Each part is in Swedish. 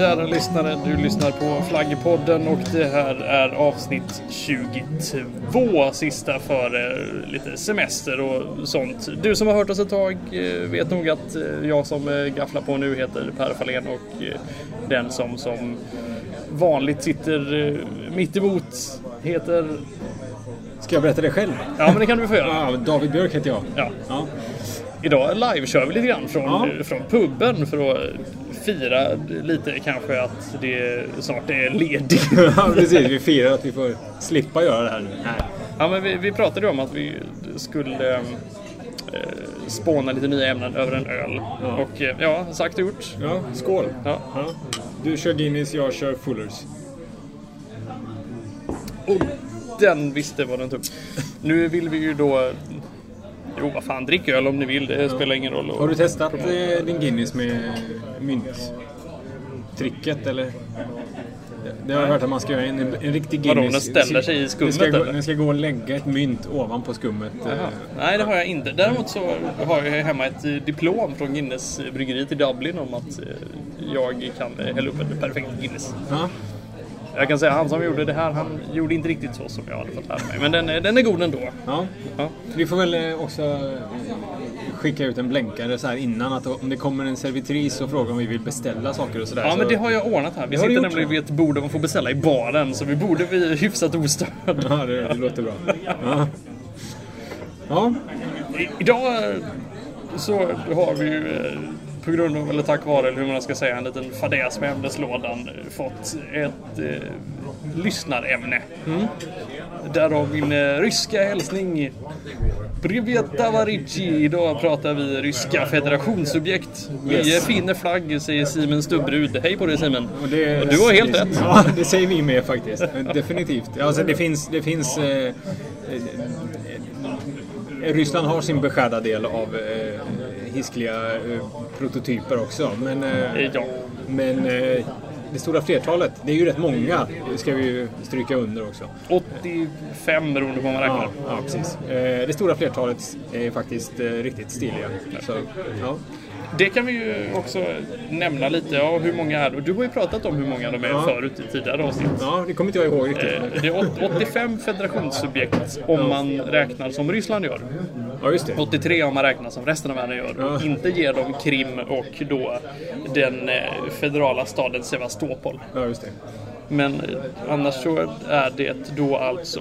Kära lyssnare! Du lyssnar på Flaggpodden och det här är avsnitt 22. Sista för lite semester och sånt. Du som har hört oss ett tag eh, vet nog att eh, jag som eh, gafflar på nu heter Per Fahlén och den som som vanligt sitter mitt emot heter... Ska jag berätta det själv? Ja, men det kan du få göra. David Björk heter jag. Ja. ja. Idag livekör vi lite grann från, ja. från puben för att fira lite kanske att det snart är ledigt. ja, precis. Vi firar att vi får slippa göra det här nu. Ja, men vi, vi pratade om att vi skulle eh, spåna lite nya ämnen över en öl. Ja. Och eh, ja, sagt och gjort. Ja, skål. Ja. ja. Du kör Guinness, jag kör Fullers. Och den visste vad den tog. Nu vill vi ju då Jo, vad fan, drick öl om ni vill. Det spelar ingen roll. Har du testat eh, din Guinness med mynttricket eller? Det har jag hört att man ska göra en, en riktig Guinness. Vadå, den ställer sig i skummet ska, eller? Den ska gå och lägga ett mynt ovanpå skummet. Jaha. Eh. Nej, det har jag inte. Däremot så har jag hemma ett eh, diplom från Guinness bryggeriet i Dublin om att jag kan hälla upp en perfekt Guinness. Ja. Jag kan säga han som gjorde det här, han gjorde inte riktigt så som jag hade fått lära mig. Men den, den är god ändå. Ja. ja. Vi får väl eh, också eh, skicka ut en blänkare så här innan att om det kommer en servitris och frågar om vi vill beställa saker och sådär. Ja, så... men det har jag ordnat här. Vi sitter gjort, nämligen vid ett bord där man får beställa i baren. Så vi borde bli hyfsat ostörda. Ja, det, det låter bra. Ja. ja. I, idag så har vi ju eh, på grund av, eller tack vare, eller hur man ska säga, en liten fadäs med ämneslådan fått ett eh, lyssnarämne. Mm. Därav min eh, ryska hälsning. Privet tavarici! Idag pratar vi ryska federationssubjekt. Yes. Vi finner flagg, säger Simen Stubbrud. Hej på dig Simen! Och, det, och du har helt det, rätt. Ja, det säger vi med faktiskt. Definitivt. Alltså det finns... Det finns eh, eh Ryssland har sin beskärda del av eh, hiskliga eh, prototyper också. Men, eh, ja. men eh, det stora flertalet, det är ju rätt många, ska vi ju stryka under också. 85 beroende på vad man räknar. Ja, ja precis. Eh, det stora flertalet är faktiskt eh, riktigt stiliga. Så, ja. Det kan vi ju också nämna lite. Ja, hur många är det? Du har ju pratat om hur många de är ja. förut i tidigare avsnitt. Ja, det kommer inte jag ihåg riktigt. Eh, det är 85 federationssubjekt om man räknar som Ryssland gör. Ja, just det. 83 om man räknar som resten av världen gör. Ja. Inte ger dem Krim och då den eh, federala staden Sevastopol. Ja, just det. Men eh, annars så är det då alltså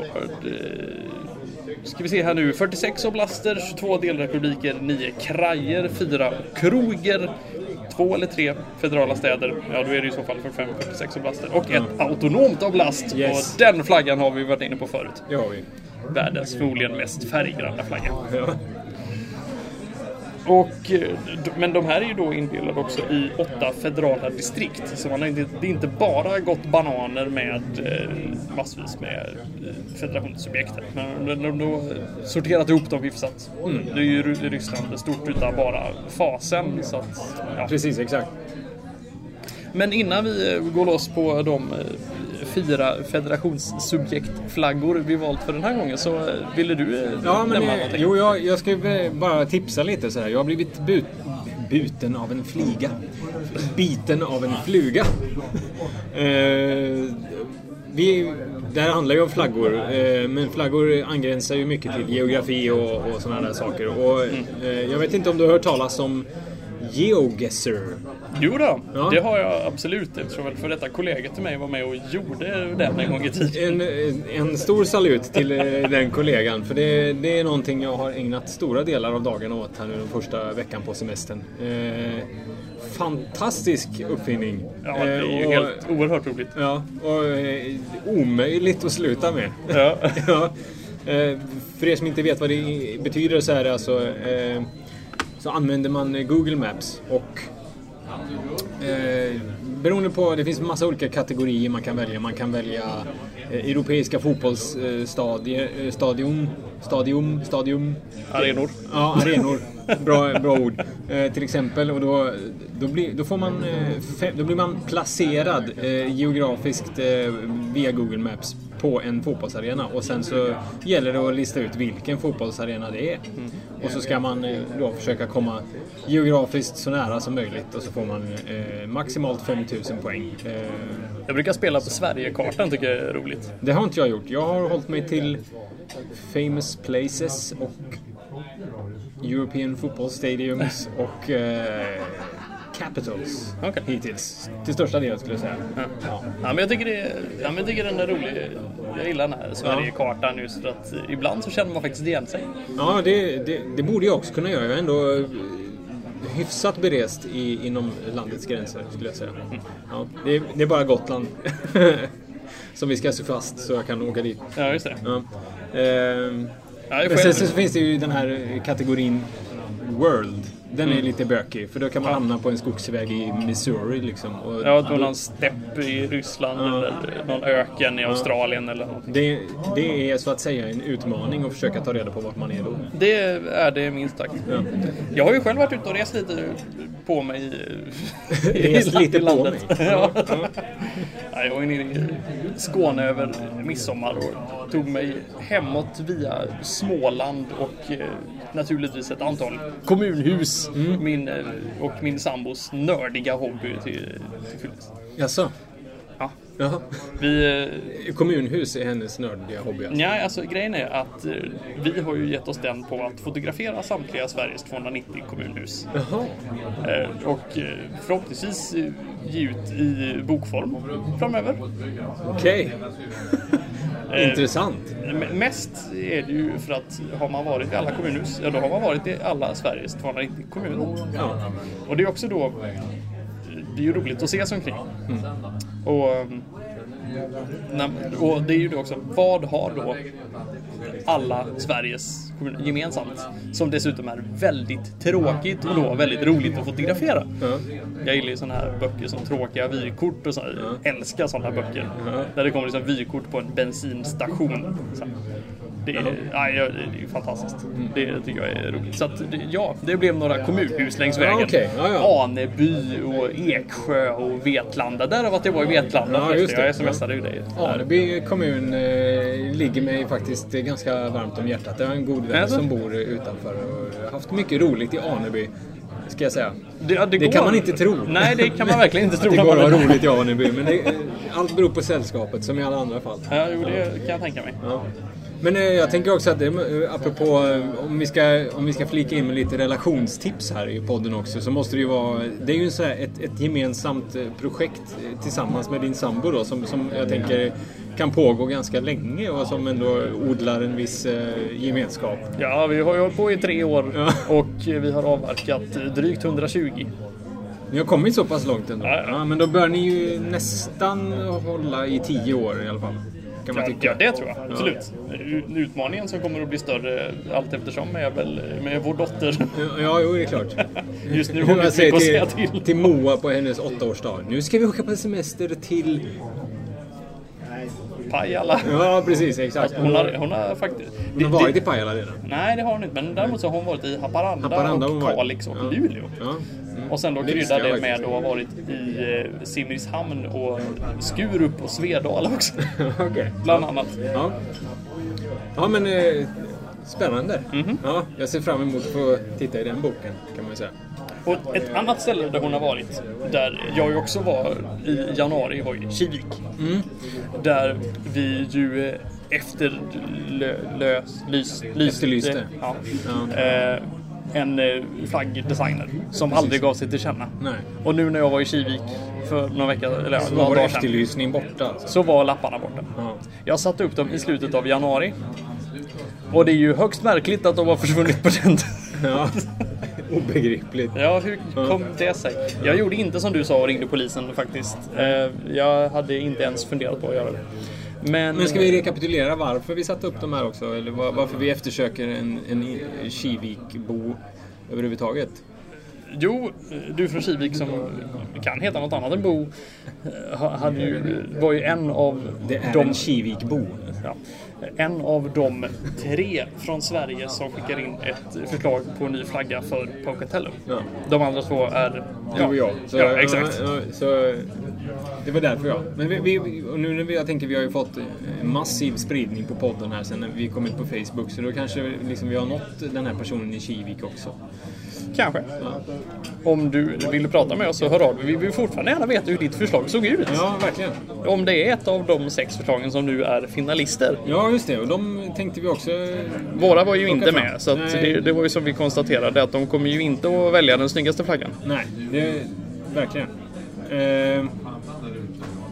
ska vi se här nu. 46 oblaster, 22 delrepubliker, 9 krajer, 4 kroger, två eller tre federala städer. Ja, då är det i så fall 45-46 oblaster. Och ett mm. autonomt oblast. Yes. Och den flaggan har vi varit inne på förut. Har vi. Världens förmodligen mest färggranna flagga. Och, eh, men de här är ju då indelade också i åtta federala distrikt. Så man har inte, det är inte bara gått bananer med eh, massvis med eh, federationssubjekt. Men de har då sorterat ihop dem hyfsat. Mm. Det är ju Ryssland stort utan bara fasen. Så att, ja. Precis, exakt. Men innan vi går loss på de fyra federationssubjektflaggor vi valt för den här gången. Så eh, ville du eh, ja, men, nämna någonting? Jo, jag, jag ska bara tipsa lite så här. Jag har blivit but, buten av en fliga. Biten av en fluga. eh, vi, det här handlar ju om flaggor, eh, men flaggor angränsar ju mycket till geografi och, och sådana där saker. Och, mm. eh, jag vet inte om du har hört talas om GeoGuessr. Jo då, ja. det har jag absolut eftersom väl för detta kollega till mig var med och gjorde den en gång i tiden. En, en stor salut till eh, den kollegan för det, det, är någonting jag har ägnat stora delar av dagen åt här nu den första veckan på semestern. Eh, fantastisk uppfinning. Ja, det är ju eh, och, helt oerhört roligt. Ja, och eh, omöjligt att sluta med. Ja. ja. Eh, för er som inte vet vad det betyder så är det alltså så använder man Google Maps och eh, beroende på, det finns massa olika kategorier man kan välja. Man kan välja eh, europeiska fotbollsstadion, eh, stadium, stadium. Arenor. Ja, arenor. Bra, bra ord. Eh, till exempel, och då, då, blir, då, får man, eh, då blir man placerad eh, geografiskt eh, via Google Maps på en fotbollsarena och sen så gäller det att lista ut vilken fotbollsarena det är. Och så ska man eh, då försöka komma geografiskt så nära som möjligt och så får man eh, maximalt 5000 poäng. Eh, Jag brukar spela på Sverigekartan, tycker jag är roligt. det har inte jag gjort. Jag har hållit mig till Famous Places och European Football Stadiums och eh, Capitals Okej. hittills. Till största delen skulle jag säga. Ja. Ja. Ja, men jag tycker, det, ja, men jag tycker den är rolig. Jag gillar den här Sverigekartan just för att ibland så känner man faktiskt igen sig. Ja, det, det, det borde jag också kunna göra. Jag är ändå eh, hyfsat berest i, inom landets gränser, skulle jag säga. Ja, det, är, det är bara Gotland som vi ska se fast så jag kan åka dit. Ja, just det. Ja. Ehm, Ja, men sen så finns det ju den här kategorin World. Den är lite bökig, för då kan man hamna på en skogsväg i Missouri liksom. Och ja, på någon stepp i Ryssland eller någon öken i Australien eller något. det, det är så att säga en utmaning att försöka ta reda på vart man är då. Det är det minst sagt. Ja. Jag har ju själv varit ute och rest lite på mig i, i Rest lite på mig. ja. Ja, jag var nere i Skåne över midsommar och tog mig hemåt via Småland och eh, naturligtvis ett antal kommunhus. Mm. Min, eh, och min sambos nördiga hobby till, till. Jaså? Ja. Jaha. Vi, eh, Kommunhus är hennes nördiga hobby alltså. Ja, alltså grejen är att eh, vi har ju gett oss den på att fotografera samtliga Sveriges 290 kommunhus. Jaha. Och förhoppningsvis ge ut i bokform framöver. Okej. Intressant. M- Mest är det ju för att har man varit i alla kommunhus, ja då har man varit i alla Sveriges 290 kommuner. Ja. Och det är också då, det är ju roligt att se sig omkring. Och, um, när, och det är ju då också, vad har då alla Sveriges kommuner gemensamt? Som dessutom är väldigt tråkigt och då väldigt roligt att fotografera. Ja. Jag gillar ju sådana här böcker som tråkiga vykort och så. här. Jag älskar sådana böcker. Där det kommer liksom vykort på en bensinstation. Så här. Det är, ja, ja, det är fantastiskt. Det tycker jag är roligt. Så att, det- ja, det blev några kommunhus längs vägen. okej. Ja, ja. Aneby och Eksjö och Vetlanda. Därav att jag var i Vetlanda Ja, just det. Jag smsade ju dig. Aneby kommun eh, ligger mig faktiskt ganska varmt om hjärtat. Jag har en god vän som bor utanför och haft mycket roligt i Aneby. Ska jag säga. Det, ja, Det går- kan man inte tro. Nej, det kan man verkligen inte tro. Det när går att ha roligt i Aneby, men det, allt beror på sällskapet som i alla andra fall. Ja, jo, det kan jag tänka mig. Ja. Men eh, jag tänker också att det, eh, apropå eh, om vi, ska, om vi ska flika in med lite relationstips här i podden också så måste det ju vara, det är ju så ett, ett gemensamt projekt tillsammans med din sambo då som, som jag tänker kan pågå ganska länge och som ändå odlar en viss gemenskap. Ja, vi har ju hållit på i tre år Ja. och vi har avverkat drygt 120. Ni har kommit så pass långt ändå. Ja, ja. Ja, men då bör ni ju nästan hålla i tio år i alla fall. Kan man Ja, tycka. ja, det tror jag. Absolut. Utmaningen som kommer att bli större allt eftersom är väl med vår dotter. Ja, jo, det är klart. Just nu har vi mycket att säger säga till, till. Moa på hennes åttaårsdag. Nu ska vi åka på semester till... Pajala. Ja, precis. Exakt. Hon har, hon har faktiskt... Hon har varit i Pajala redan. Nej, det har hon inte. Men däremot så har hon varit i Haparanda, Haparanda och. Kalix och Ja. Luleå. Ja. Och sen då krydda det med att ha varit i eh, Simrishamn och Skurup och Svedala också. Okej. Bland annat. Ja. ja, men eh, spännande. Mhm. Ja, jag ser fram emot att få titta i den boken, kan man ju säga. Och ett annat ställe där hon har varit, där jag också var i januari, var ju Kivik. Mm. Där vi ju eh, efter lö, lys, lys, Efterlyste. Ja, Ja. eh, en eh, flaggdesigner som aldrig gav sig till känna. Nej. Och nu när jag var i Kivik för några veckor, eller Så några var dagar sedan, borta alltså. så var lapparna borta. Ja. Jag satte upp dem i slutet av januari. Och det är ju högst märkligt att de har försvunnit på den ja. Obegripligt. Ja, hur kom det sig? Jag gjorde inte som du sa och ringde polisen faktiskt. Eh, Jag hade inte ens funderat på att göra det. Men, Men ska vi rekapitulera varför vi satte upp de här också? Eller var- varför vi eftersöker en, en Kivik-bo överhuvudtaget? Jo, du från Kivik som kan heta något annat än Bo eh, ha- hade ju, var ju en av Det är de en Kivikbo. Ja. En av de tre från Sverige som skickar in ett förslag på en ny flagga för Pocatello. Ja. De andra två är... Du och jag. Så, ja, exakt. så, det var därför ja. Men vi, vi, nu när vi, jag tänker vi har ju fått eh, massiv spridning på podden här sen när vi kom ut på Facebook. Så då kanske liksom vi har nått den här personen i Kivik också. Kanske. Om du vill prata med oss så hör av dig. Vi vill fortfarande gärna veta hur ditt förslag såg ut. Ja, verkligen. Om det är ett av de sex förslagen som nu är finalister. Ja, just det. Och de tänkte vi också... Våra var ju inte fram. med, så det, det var ju som vi konstaterade att de kommer ju inte att välja den snyggaste flaggan. Nej, det, verkligen. Eh,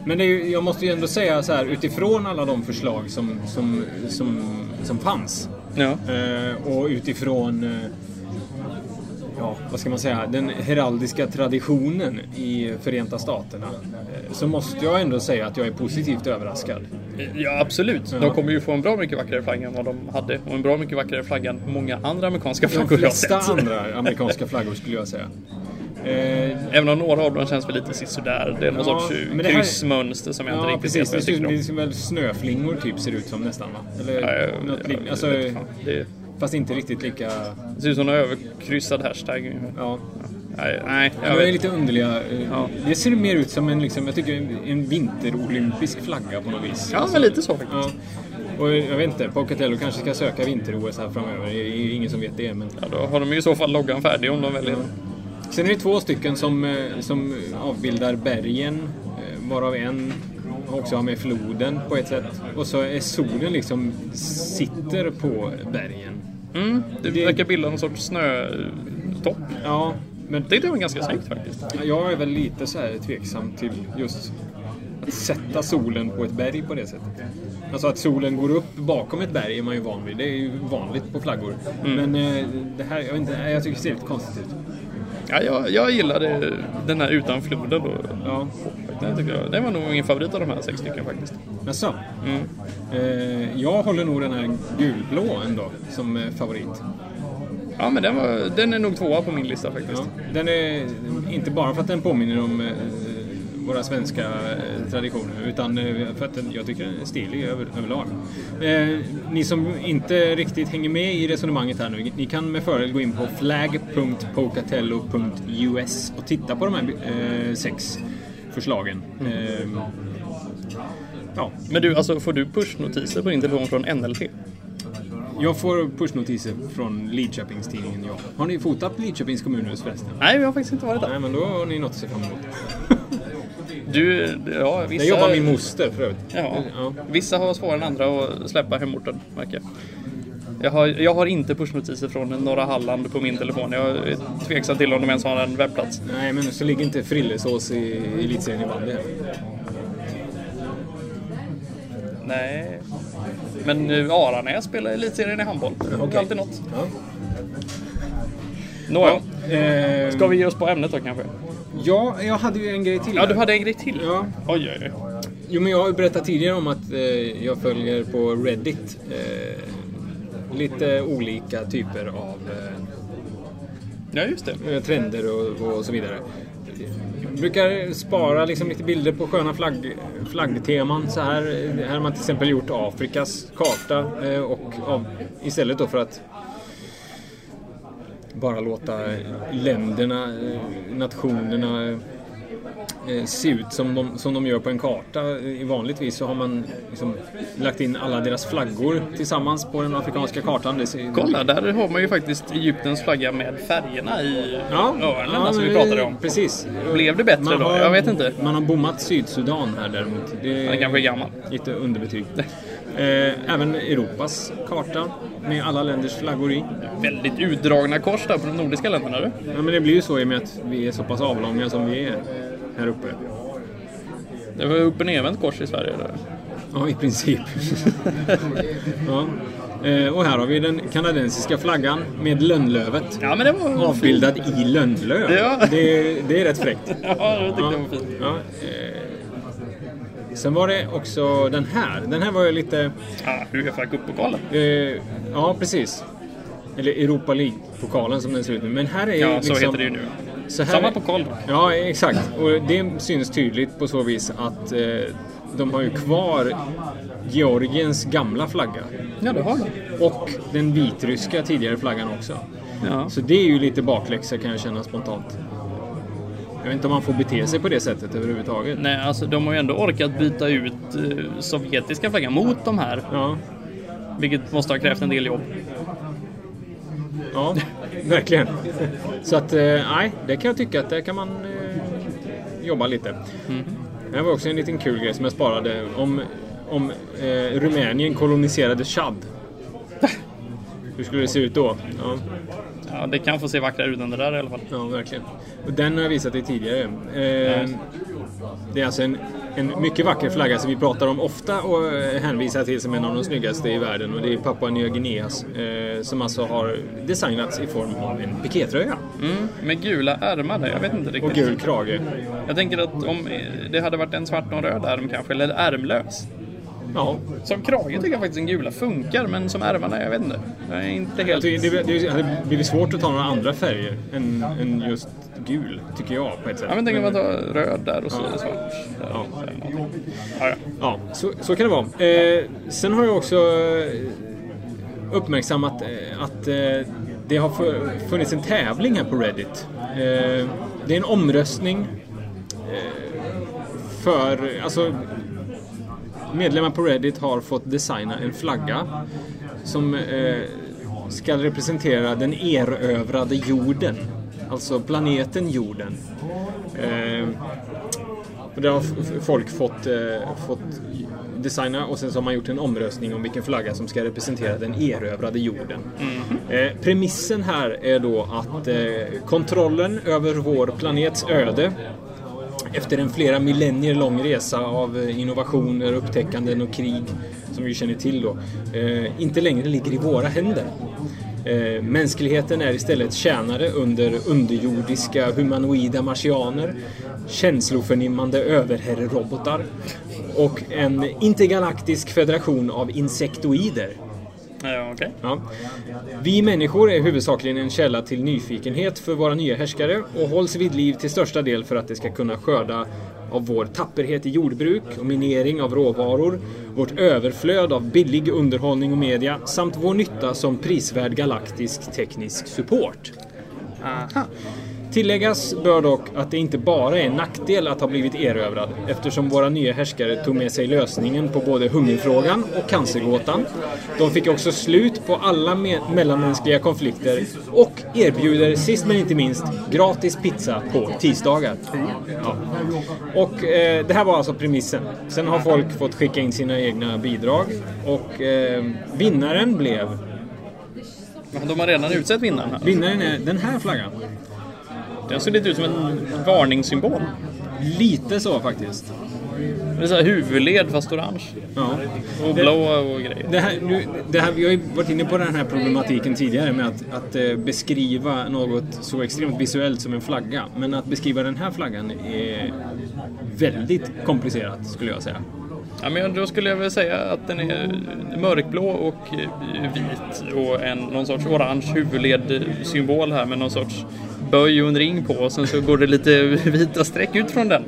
men ju- jag måste ju ändå säga så här utifrån alla de förslag som, som, som, som fanns. Ja. Eh, och utifrån, eh, ja, vad ska man säga, den heraldiska traditionen i Förenta Staterna. Eh, så måste jag ändå säga att jag är positivt överraskad. Ja, absolut. De kommer ju få en bra mycket vackrare flagga än vad de hade. Och en bra mycket vackrare flagga än många andra amerikanska De flaggor jag har flesta sett. andra amerikanska flaggor skulle jag säga. Eh, Även om några av dem känns väl lite sisådär. Det är någon Ja, sorts eh, kryssmönster som jag inte Ja, riktigt precis. Det vet vad jag det ser väl snöflingor typ ser ut som nästan va? Eller Ja, ja, något ja, lik- jag alltså, Fast inte riktigt lika... det ser ut som en överkryssad hashtag. Ja. Nej, nej De jag är vet. lite underliga. eh, Ja. Det ser mer ut som en, liksom, jag tycker, en- vinterolympisk flagga på något vis. Ja, men lite så faktiskt. Ja. Och jag vet inte, Pocatello kanske ska söka vinter-OS här framöver. Det är ingen som vet det. Men... Ja, då har de ju i så fall loggan färdig om de väljer den. Sen är det två stycken som, eh, som avbildar bergen, eh, varav en också har med floden på ett sätt. Och så är solen liksom sitter på bergen. Mm, det Det- verkar bilda någon sorts snötopp. Ja, men Det var ganska snyggt faktiskt. jag är väl lite så här tveksam till just att sätta solen på ett berg på det sättet. Alltså att solen går upp bakom ett berg är man ju van vid. Det är ju vanligt på flaggor. Men eh, det här, jag inte, jag tycker det ser lite konstigt ut. Ja, jag, jag gillade den här utan floden då. Ja. Den, tycker jag, den var nog min favorit av de här sex stycken faktiskt. Jaså? Mm. Eh, jag håller nog den här gulblå ändå som eh, favorit. Ja, men den, var, den är nog tvåa på min lista faktiskt. Ja. Den är inte bara för att den påminner om eh, våra svenska eh, traditioner utan eh, för att den, jag tycker den är stilig över, överlag. Eh, ni som inte riktigt hänger med i resonemanget här nu, ni kan med fördel gå in på flag.pocatello.us och titta på de här eh, sex förslagen. Eh, ja, Men du, alltså får du pushnotiser på din telefon från NLT? jag får pushnotiser från Lidköpingstidningen, ja. Har ni fotat Lidköpings kommunhus förresten? Nej, vi har faktiskt inte varit där. Nej, men då har ni något att se fram emot. Du, ja, vissa... Där jobbar min moster för övrigt. Ja, Ja. vissa har svårare än andra att släppa hemorten, märker jag. Har, jag har inte pushnotiser från Norra Halland på min telefon. Jag är tveksam till om de ens har en webbplats. Nej, men så ligger inte Frillesås i elitserien i bandy. Nej. Men eh, Aranäs spelar elitserien i handboll. Det är alltid något. Ja. Nåja. Eh, Ska vi ge oss på ämnet då kanske? ja, jag hade ju en grej till. Ja, du hade en grej till. Ja. Oj, oj, oj. Jo, men jag har ju berättat tidigare om att eh, jag följer på Reddit eh, lite olika typer av eh, Ja, just det. eh, trender och, och så vidare. Jag brukar spara liksom lite bilder på sköna flagg, flaggteman. Så här, här har man till exempel gjort Afrikas karta eh, och av, istället då för att bara låta länderna, nationerna se ut som de, som de gör på en karta. Vanligtvis så har man liksom lagt in alla deras flaggor tillsammans på den afrikanska kartan. Ser, Kolla, där har man ju faktiskt Egyptens flagga med färgerna i Ja, öronen ja, som vi men- pratade om. Precis. Blev det bättre Man då? har- Jag vet inte. Man har bommat Sydsudan här däremot. Det Den kanske är gammal. Lite underbetyg. Eh, även Europas karta med alla länders flaggor i. Väldigt utdragna kors där på de nordiska länderna. Du. Ja, men det blir ju så i och med att vi är så pass avlånga som vi är här uppe. Det var upp och nervänt kors i Sverige. Där. Ja, i princip. ja. eh, och här har vi den kanadensiska flaggan med lönnlövet. Ja, men det var Avbildad i lönnlöv. Ja. Det, det är rätt fräckt. Ja, jag tyckte Ja. det var fint. Ja, eh, sen var det också den här. Den här var ju lite... Ja, Uefa Cup-pokalen. Eh, ja, precis. Eller Europa League-pokalen som den ser ut nu. Men här är ju Ja, liksom... så heter det ju nu. Så här, Samma pokal. Ja, exakt. Och det syns tydligt på så vis att eh, de har ju kvar Georgiens gamla flagga. Ja, det har de. Och den vitryska tidigare flaggan också. Ja. Så det är ju lite bakläxa kan jag känna spontant. Jag vet inte om man får bete sig på det sättet överhuvudtaget. Nej, alltså de har ju ändå orkat byta ut eh, sovjetiska flaggan mot de här. Ja, Vilket måste ha krävt en del jobb. ja verkligen. Så att, eh, nej, det kan jag tycka att där kan man eh, jobba lite. Det var också en liten kul grej som jag sparade om, om eh, Rumänien koloniserade Chad. Hur skulle det se ut då? Ja, Ja, det kan få se vackrare ut än det där i alla fall. ja verkligen. Och den har jag visat dig tidigare. Eh, det är alltså en, en mycket vacker flagga som vi pratar om ofta och eh, hänvisar till som en av de snyggaste i världen. Och det är Papua Nya Guineas. Eh, som alltså har designats i form av en pikétröja. Mm, med gula ärmar där, jag vet inte Och riktigt. gul krage. Jag tänker att om eh, det hade varit en svart och en röd ärm kanske, eller ärmlös. Ja, Som krage tycker jag faktiskt den gula funkar, men som ärmarna, jag vet inte. Jag är inte helt... det, det hade blivit svårt att ta några andra färger än, än just gul, tycker jag på ett sätt. Ja, men tänk om man tar röd där och så svart där. Ja. Ja, ja. Ja, så, så kan det vara. Eh, sen har jag också eh, uppmärksammat eh, att eh, det har fu- funnits en tävling här på Reddit. Eh, det är en omröstning eh, för, alltså medlemmar på Reddit har fått designa en flagga som ska representera den erövrade jorden. Alltså planeten jorden. Eh, och det har folk fått, eh, fått designa och sen så har man gjort en omröstning om vilken flagga som ska representera den erövrade jorden. Eh, premissen här är då att eh, kontrollen över vår planets öde efter en flera millennier lång resa av eh, innovationer, upptäckanden och krig som vi känner till då, eh, inte längre ligger i våra händer. Eh, mänskligheten är istället tjänare under underjordiska humanoida marsianer, känsloförnimmande överherrerobotar och en intergalaktisk federation av insektoider. Ja, okej. Ja. Vi människor är huvudsakligen en källa till nyfikenhet för våra nya härskare och hålls vid liv till största del för att de ska kunna skörda av vår tapperhet i jordbruk och minering av råvaror, vårt överflöd av billig underhållning och media samt vår nytta som prisvärd galaktisk teknisk support. Aha. Tilläggas bör dock att det inte bara är en nackdel att ha blivit erövrad eftersom våra nya härskare tog med sig lösningen på både hungerfrågan och cancergåtan. De fick också slut på alla me- mellanmänskliga konflikter och erbjuder sist men inte minst gratis pizza på tisdagar. Ja. Och eh, det här var alltså premissen. Sen har folk fått skicka in sina egna bidrag och eh, vinnaren blev De har redan utsett vinnaren. Vinnaren är den här flaggan. Den ser lite ut som en varningssymbol. Lite så faktiskt. Det är så här huvudled fast orange. Ja. Och blå och grejer. Det här, nu, det här, vi har ju varit inne på den här problematiken tidigare med att, att eh, beskriva något så extremt visuellt som en flagga. Men att beskriva den här flaggan är väldigt komplicerat skulle jag säga. Ja, men då skulle jag väl säga att den är mörkblå och eh, vit och en någon sorts orange huvudledsymbol här med någon sorts böj och en ring på och sen så går det lite vita streck ut från den.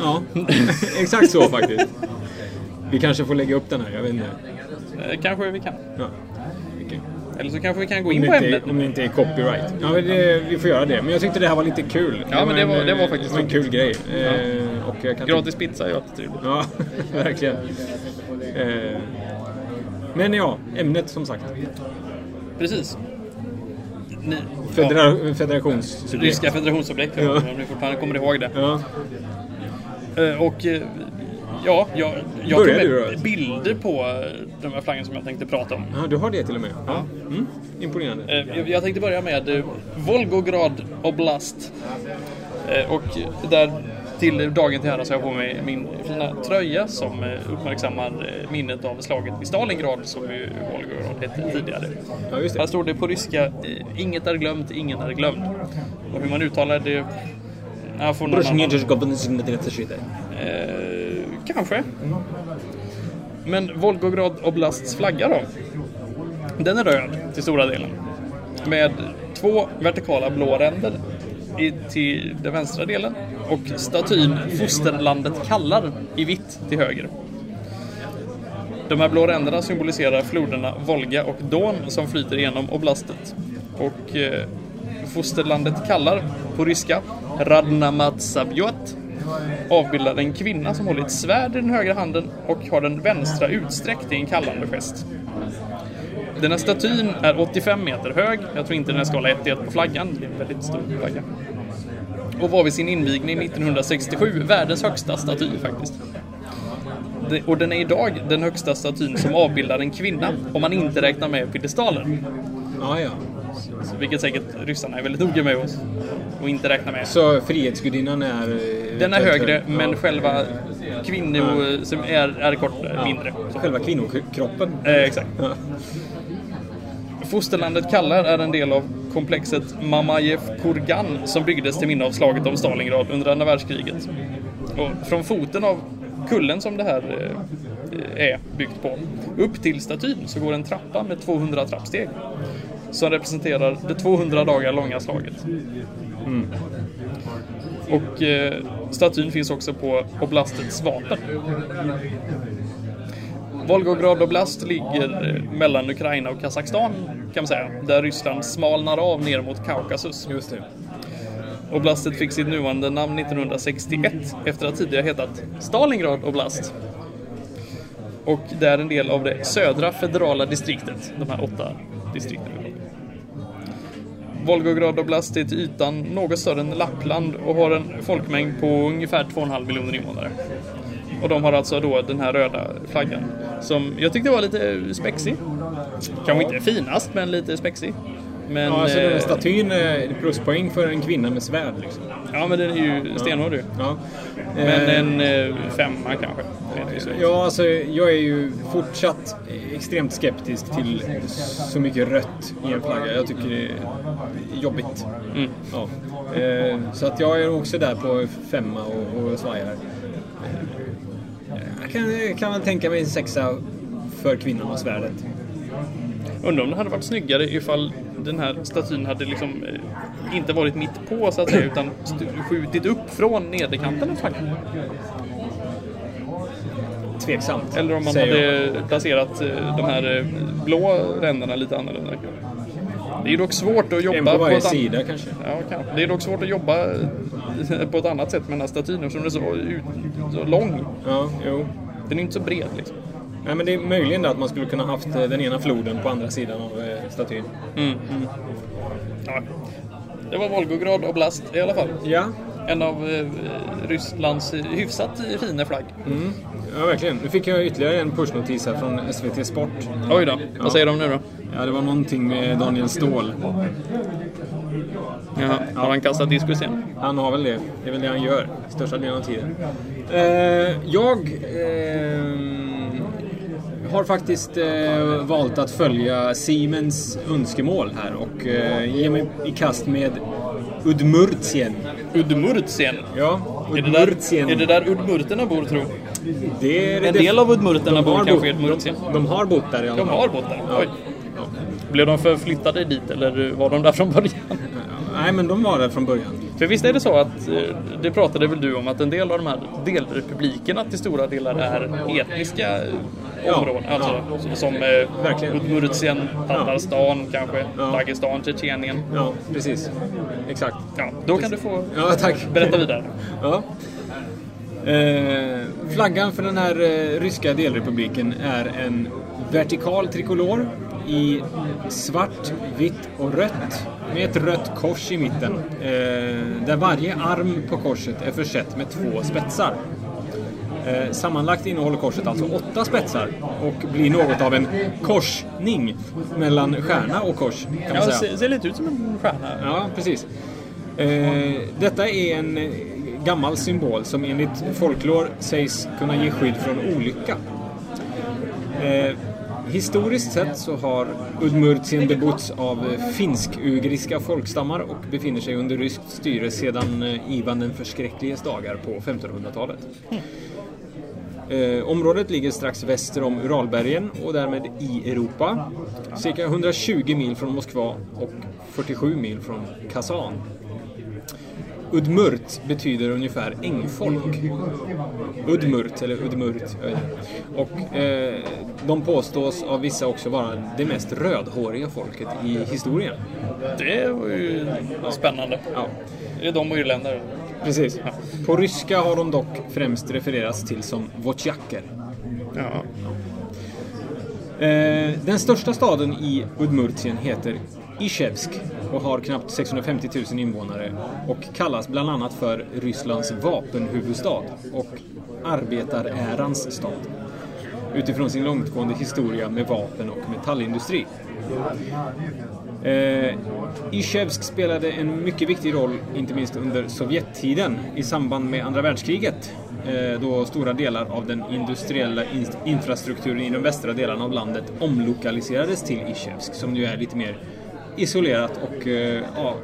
Ja, exakt så faktiskt. Vi kanske får lägga upp den här, jag vet inte. Eh, Kanske vi kan. Ja. Eller så kanske vi kan gå in det, på ämnet. om det inte är copyright. Ja, det, vi får göra det. Men jag tyckte det här var lite kul. Ja, men det var- en, det var faktiskt det var en kul grej. Eh, och jag kan Gratis pizza är ju alltid trevligt. Ja, verkligen. Eh, men ja, ämnet som sagt. Precis. Ni, Federa ja, federationssubjekt. Ryska federationsobjekt, Ja. om ni fortfarande kommer ihåg det. Ja. Eh, Och eh, ja, jag, jag tog med bilder på eh, de här flaggorna som jag tänkte prata om. ja, du har det till och med. Ja. Mm. Imponerande. Jag jag tänkte börja med Volgograd Oblast. Och där till dagen till ära så har jag på mig min fina tröja som eh, uppmärksammar eh, minnet av slaget vid Stalingrad som ju Volgograd hette tidigare. Ja, just Här det. står det på ryska, eh, inget är glömt, ingen är glömd. Och hur man uttalar det... Får någon annan, eh, kanske. Men Volgograd Oblasts flagga då? Den är röd till stora delen. Med två vertikala blå ränder i, till den vänstra delen och statyn Fosterlandet kallar i vitt till höger. De här blå ränderna symboliserar floderna Volga och Don som flyter genom oblastet. Och eh, Fosterlandet kallar på ryska Radnamatsabiot avbildar en kvinna som håller ett svärd i den högra handen och har den vänstra utsträckt i en kallande gest. Den här statyn är 85 meter hög. Jag tror inte den ska hålla 1 1 på flaggan. Det är en väldigt stor flagga. Och var vid sin invigning 1967 världens högsta staty faktiskt. Och den är idag den högsta statyn som avbildar en kvinna om man inte räknar med piedestalen. Ja, ja. Så Vilket säkert ryssarna är väldigt noga med oss och inte räknar med. Så Frihetsgudinnan är... eh, Den är högre, men ja. själva kvinnor som är, är kort, mindre. Så. Själva kvinnokroppen. Eh, exakt. Fosterlandet Kallar är en del av komplexet Mamajev Kurgan som byggdes till minne av slaget om Stalingrad under andra världskriget. Och från foten av kullen som det här eh, är byggt på upp till statyn så går en trappa med 200 trappsteg som representerar det 200 dagar långa slaget. Mm. Och eh, statyn finns också på oblastets vapen. Volgograd Oblast ligger mellan Ukraina och Kazakstan kan man säga, där Ryssland smalnar av ner mot Kaukasus. Just det. Oblastet fick sitt nuvarande namn 1961 efter att tidigare hetat Stalingrad Oblast. Och det är en del av det södra federala distriktet, de här åtta distrikten. Volgograd Oblast är till ytan något större än Lappland och har en folkmängd på ungefär 2,5 miljoner invånare. Och de har alltså då den här röda flaggan som jag tyckte var lite spexig. Kanske inte finast, men lite spexig. Men, Ja, alltså den här eh, statyn är pluspoäng för en kvinna med svärd liksom. Ja, men den är ju stenhård ju. Ja. Men Eh, en eh, femma kanske. Ja, alltså jag är ju fortsatt extremt skeptisk till så mycket rött i en flagga. Jag tycker det är jobbigt. Mm. Ja. Eh, Så att jag är också där på femma och, och svajar. Kan, kan väl tänka mig en sexa för kvinnan och svärdet. Undrar om det hade varit snyggare ifall den här statyn hade liksom eh, inte varit mitt på så att säga utan skjutit upp från nederkanten av flaggan. Tveksamt. Eller om man säger jag. hade placerat eh, de här eh, blå ränderna lite annorlunda. Det är dock svårt att jobba En på varje ett an- sida kanske. Ja, kanske. Det är dock svårt att jobba på ett annat sätt med den här statyn eftersom den är så, ut, så lång. Ja, jo. Den är inte så bred liksom. Nej, men det är möjligen det att man skulle kunna haft eh, den ena floden på andra sidan av eh, statyn. Ja. Det var Volgograd Oblast i alla fall. Ja, En av eh, Rysslands hyfsat fina flagg. ja verkligen. Nu fick jag ytterligare en pushnotis här från SVT Sport. Oj då, vad säger de nu då? Ja, det var någonting med Daniel Ståhl. Jaha, har han kastat diskus igen? Han har väl det. Det är väl det han gör största delen av tiden. Eh, jag eh, har faktiskt eh, valt att följa Siemens önskemål här och eh, ge mig i kast med Udmurtien. Udmurtien. Ja, Är det, där, Udmurtien. är det där udmurterna bor tro? Det är det En del av udmurterna de bor kanske i Udmurtien. De, de har bott där i alla De fall. har bott där? Ja. Oj. Blev de förflyttade dit eller var de där från början? Nej, men de var där från början. För visst är det så att, eh, det pratade väl du om, att en del av de här delrepublikerna till stora delar är etniska eh, Ja, områden. Alltså som eh, Tatarstan kanske, Ja. Dagestan, Tjetjenien. Ja, precis. Exakt. Ja, då kan du få Ja, tack. berätta vidare. Ja. Eh, flaggan för den här eh, ryska delrepubliken är en vertikal trikolor i svart, vitt och rött med ett rött kors i mitten. Eh, där varje arm på korset är försett med två spetsar. Eh, sammanlagt innehåller korset alltså åtta spetsar och blir något av en korsning mellan stjärna och kors. Kan man Ja, säga. ser, lite ut som en stjärna. Ja, precis. Eh, detta är en gammal symbol som enligt folklore sägs kunna ge skydd från olycka. Historiskt sett så har Udmurtien bebotts av finsk-ugriska folkstammar och befinner sig under ryskt styre sedan eh, Ivan den förskräckliges dagar på 1500-talet. Eh, området ligger strax väster om Uralbergen och därmed i Europa. Cirka 120 mil från Moskva och 47 mil från Kazan. Udmurt betyder ungefär ängfolk. Udmurt, eller Udmurt. Och eh, de påstås av vissa också vara det mest rödhåriga folket i historien. Det var ju spännande. Ja, Det är de och irländare. precis. På ryska har de dock främst refererats till som votjaker. Ja. Eh, den största staden i Udmurtien heter Ishevsk och har knappt 650 000 invånare och kallas bland annat för Rysslands vapenhuvudstad och arbetarärans stad. Utifrån sin långtgående historia med vapen och metallindustri. Eh, Ishevsk spelade en mycket viktig roll, inte minst under Sovjettiden i samband med andra världskriget. Eh, då stora delar av den industriella in- infrastrukturen i de västra delarna av landet omlokaliserades till Ishevsk, som ju är lite mer isolerat och eh, ja,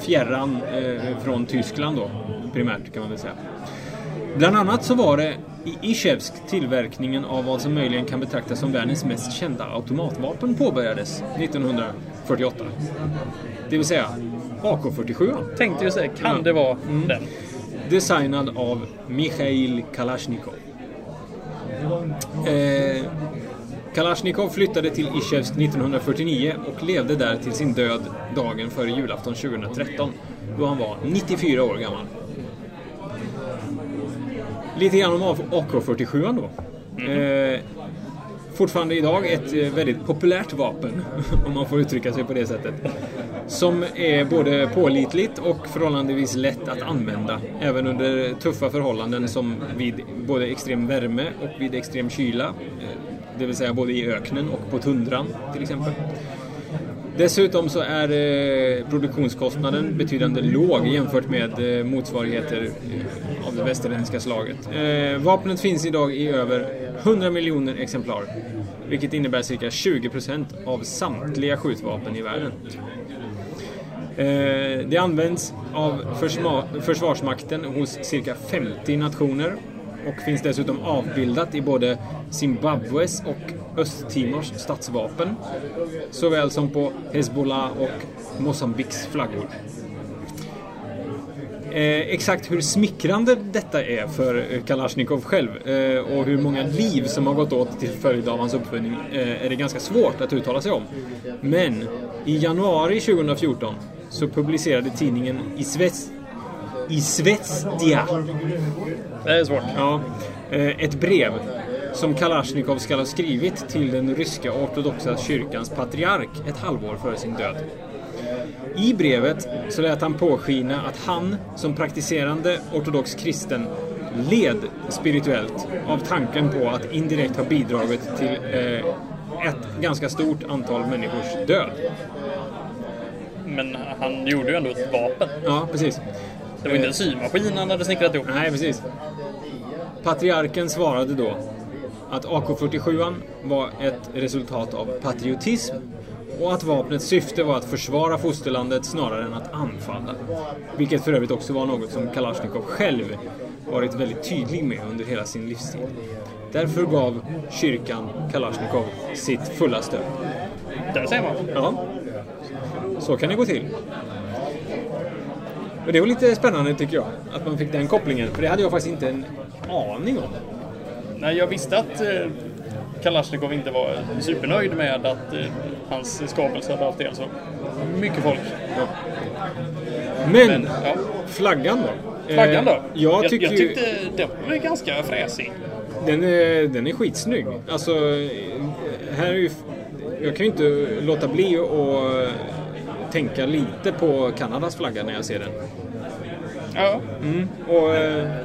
fjärran eh, från Tyskland då, primärt kan man väl säga. Bland annat så var det i Ishevsk tillverkningen av vad som möjligen kan betraktas som världens mest kända automatvapen påbörjades 1948. Det vill säga AK47. Tänkte ju säga, kan det vara den? Designad av Mikhail Kalashnikov. Eh, Kalashnikov flyttade till Ishevsk 1949 och levde där till sin död dagen före julafton 2013 då han var 94 år gammal. Lite grann om AK47 då. Eh, fortfarande idag ett eh, väldigt populärt vapen, om man får uttrycka sig på det sättet. Som är både pålitligt och förhållandevis lätt att använda, även under tuffa förhållanden som vid både extrem värme och vid extrem kyla. Det vill säga både i öknen och på tundran till exempel. Dessutom så är eh, produktionskostnaden betydande låg jämfört med eh, motsvarigheter eh, av det västerländska slaget. Eh, vapnet finns idag i över 100 miljoner exemplar, vilket innebär cirka 20% av samtliga skjutvapen i världen. Eh, det används av Försvarsmakten hos cirka 50 nationer och finns dessutom avbildat i både Zimbabwes och Östtimors statsvapen såväl som på Hezbollah och Mosambiks flaggor. Eh, exakt hur smickrande detta är för eh, Kalashnikov själv eh, och hur många liv som har gått åt till följd av hans uppfinning eh, är det ganska svårt att uttala sig om. Men i januari 2014 så publicerade tidningen Isvets Isvetstia Det är svårt. Ja, eh, ett brev som Kalashnikov ska ha skrivit till den ryska ortodoxa kyrkans patriark ett halvår före sin död. I brevet så lät han påskina att han som praktiserande ortodox kristen led spirituellt av tanken på att indirekt ha bidragit till eh, ett ganska stort antal människors död. Men han gjorde ju ändå ett vapen. Ja, precis. Det var inte en symaskin han hade snickrat ihop. Nej, precis. Patriarken svarade då att AK47 var ett resultat av patriotism och att vapnets syfte var att försvara fosterlandet snarare än att anfalla. Vilket för övrigt också var något som Kalashnikov själv varit väldigt tydlig med under hela sin livstid. Därför gav kyrkan Kalashnikov sitt fulla stöd. Där ser man. Ja, så kan det gå till. Och det var lite spännande tycker jag, att man fick den kopplingen. För det hade jag faktiskt inte en aning om. Nej, jag visste att eh, Kalashnikov inte var supernöjd med att eh, hans skapelse hade haft ihjäl så mycket folk. Men, Men, ja. flaggan då? Flaggan då? Eh, jag tycker jag, ju- tyckte den var ganska fräsig. Den är, den är skitsnygg. Alltså, eh, här är ju... Jag kan ju inte låta bli att tänka lite på Kanadas flagga när jag ser den. Ja, Och eh,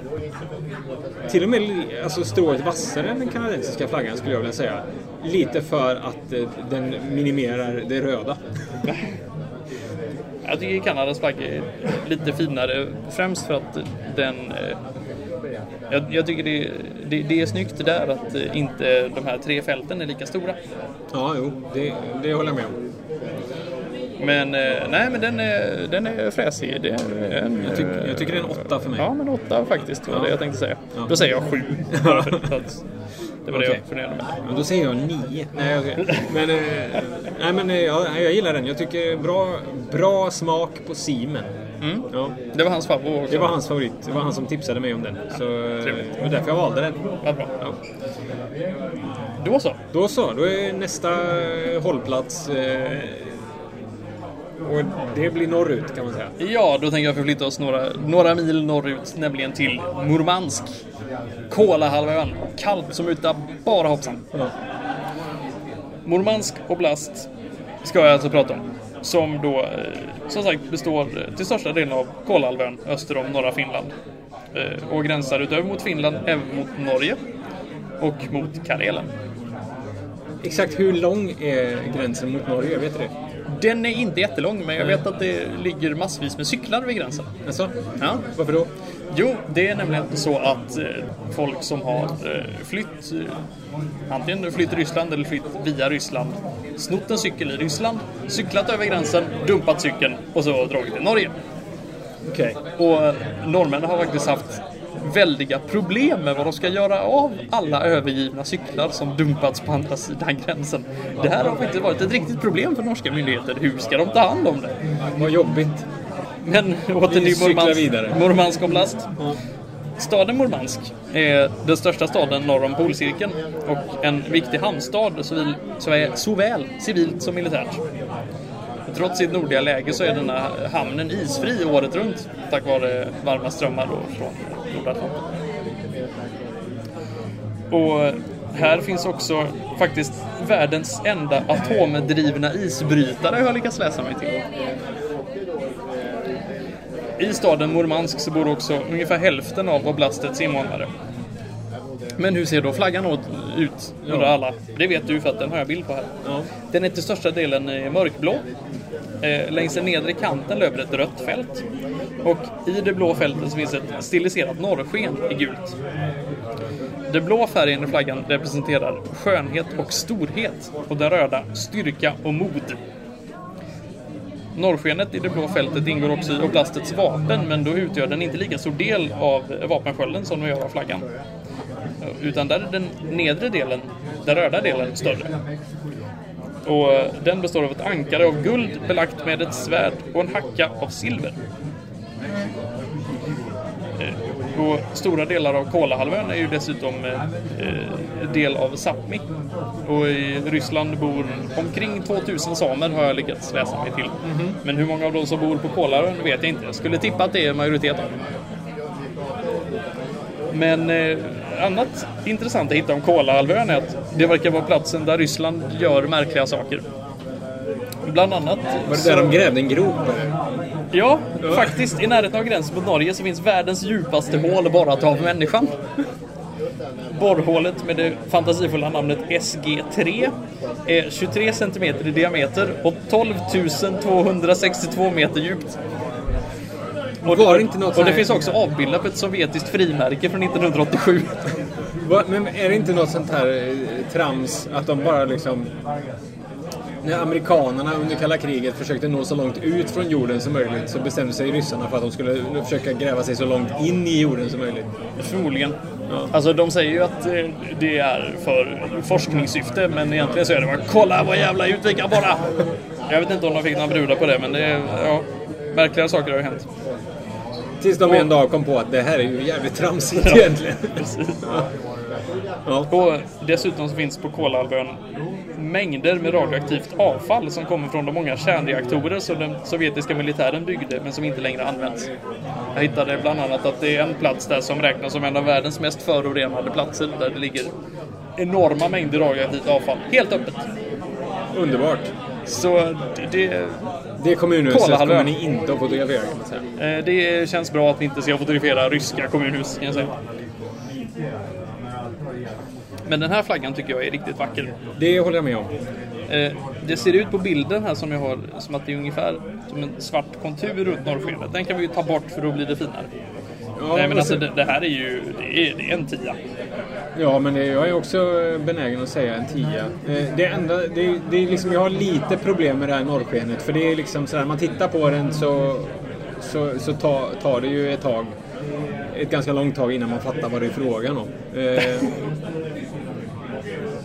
till och med alltså, strået vassare än den kanadensiska flaggan skulle jag vilja säga. Lite för att eh, den minimerar det röda. jag tycker Kanadas flagga är lite finare. Främst för att den... Eh, jag, jag tycker det, det, det är snyggt där att eh, inte de här tre fälten är lika stora. Ja, jo, det, det håller jag med om. Men eh, nej, men den är, den är fräsig. Det är en, Jag, tycker- jag tycker det är en åtta för mig. Ja, men åtta faktiskt var Ja. det jag tänkte säga. Ja. Då säger jag sju. Det var det Okej. jag funderade med. Men då säger jag nio. Nej, okej. Men, eh, nej, men eh, ja, jag gillar den. Jag tycker bra, bra smak på simen. Mm. Ja. Det var hans favorit också. Det var hans favorit. Det var han som tipsade mig om den. Så eh, trevligt. det var därför jag valde den. Vad bra. Ja. Då så. Då så, då är nästa eh, hållplats... Eh, och det blir norrut kan man säga. Ja, då tänker jag förflytta oss några, några mil norrut, nämligen till Murmansk. Kolahalvön. Kallt som utan bara hoppsan. Ja. Murmansk oblast ska jag alltså prata om. Som då, eh, som sagt, består till största delen av Kolahalvön öster om norra Finland. Eh, Och gränsar utöver mot Finland även mot Norge och mot Karelen. Exakt hur lång är gränsen mot Norge? Vet du det? Den är inte jättelång, men jag vet att det ligger massvis med cyklar vid gränsen. Alltså? Ja. Varför då? Jo, det är nämligen så att eh, folk som har eh, flytt, eh, antingen flytt Ryssland eller flytt via Ryssland, snott en cykel i Ryssland, cyklat över gränsen, dumpat cykeln och så dragit till Norge. Okej. Och eh, norrmännen har faktiskt haft väldiga problem med vad de ska göra av alla övergivna cyklar som dumpats på andra sidan gränsen. Det här har faktiskt varit ett riktigt problem för norska myndigheter. Hur ska de ta hand om det? Vad jobbigt. Men åter till Murmansk. Murmansk oblast. Staden Murmansk är den största staden norr om polcirkeln och en viktig hamnstad såväl, civilt som militärt. Trots sitt nordliga läge så är denna hamnen isfri året runt tack vare varma strömmar från Nordatlanten. Och här finns också faktiskt världens enda atomdrivna isbrytare har jag lyckats läsa mig till. I staden Murmansk så bor också ungefär hälften av oblastets invånare. Men hur ser då flaggan ut, undrar alla. Det vet du för att den har jag bild på här. Den är till största delen mörkblå. Eh, längs den nedre kanten löper ett rött fält. Och i det blå fältet så finns ett stiliserat norrsken i gult. Den blå färgen i flaggan representerar skönhet och storhet och den röda styrka och mod. Norrskenet i det blå fältet ingår också i oblastets vapen men då utgör den inte lika stor del av vapenskölden som den gör av flaggan. Utan där är den nedre delen, den röda delen, större. Och eh, den består av ett ankare av guld belagt med ett svärd och en hacka av silver. Eh, Och stora delar av Kolahalvön är ju dessutom eh, eh, del av Sápmi. Och i Ryssland bor omkring 2000 samer har jag lyckats läsa mig till. Men hur många av de som bor på Kolahalvön vet jag inte. Jag skulle tippa att det är majoriteten. Men eh, annat intressant att hitta om Kolahalvön är att det verkar vara platsen där Ryssland gör märkliga saker. Bland annat... Var det där de grävde en grop? Ja, faktiskt. I närheten av gränsen mot Norge så finns världens djupaste hål borrat av människan. Borrhålet med det fantasifulla namnet SG3 är 23 cm i diameter och 12 262 meter djupt. Och, Var det inte något och det finns också avbildat på ett sovjetiskt frimärke från 1987. Va, men är det inte något sånt här eh, trams att de bara liksom... När amerikanerna under kalla kriget försökte nå så långt ut från jorden som möjligt så bestämde sig ryssarna för att de skulle försöka gräva sig så långt in i jorden som möjligt. Förmodligen. Alltså de säger ju att eh, det är för forskningssyfte men egentligen så är det bara kolla vad jävla utvika bara. Jag vet inte om de fick några brudar på det men det är, ja, märkligare saker har ju hänt. Tills de en dag kom på att det här är ju jävligt tramsigt egentligen. Ja. Och dessutom så finns på Kolahalvön mängder med radioaktivt avfall som kommer från de många kärnreaktorer som den sovjetiska militären byggde men som inte längre används. Jag hittade bland annat att det är en plats där som räknas som en av världens mest förorenade platser där det ligger enorma mängder radioaktivt avfall. Helt öppet. Underbart. Så det, Det kommunhuset kommer ni inte att fotografera kan man säga. eh, det känns bra att vi inte ska fotografera ryska kommunhus kan jag säga. Men den här flaggan tycker jag är riktigt vacker. Det håller jag med om. Eh, Det ser ut på bilden här som jag har som att det är ungefär som en svart kontur runt norrskenet. Den kan vi ju ta bort för då blir det finare. Ja, Nej men alltså så- det, det här är ju det är, det är en tia. Ja, men det, jag är också benägen att säga en tia. Eh, Det enda, det, det är liksom, jag har lite problem med det här norrskenet. För det är liksom sådär, man tittar på den så, så, så tar, tar det ju ett tag. Ett ganska långt tag innan man fattar vad det är frågan om. Eh,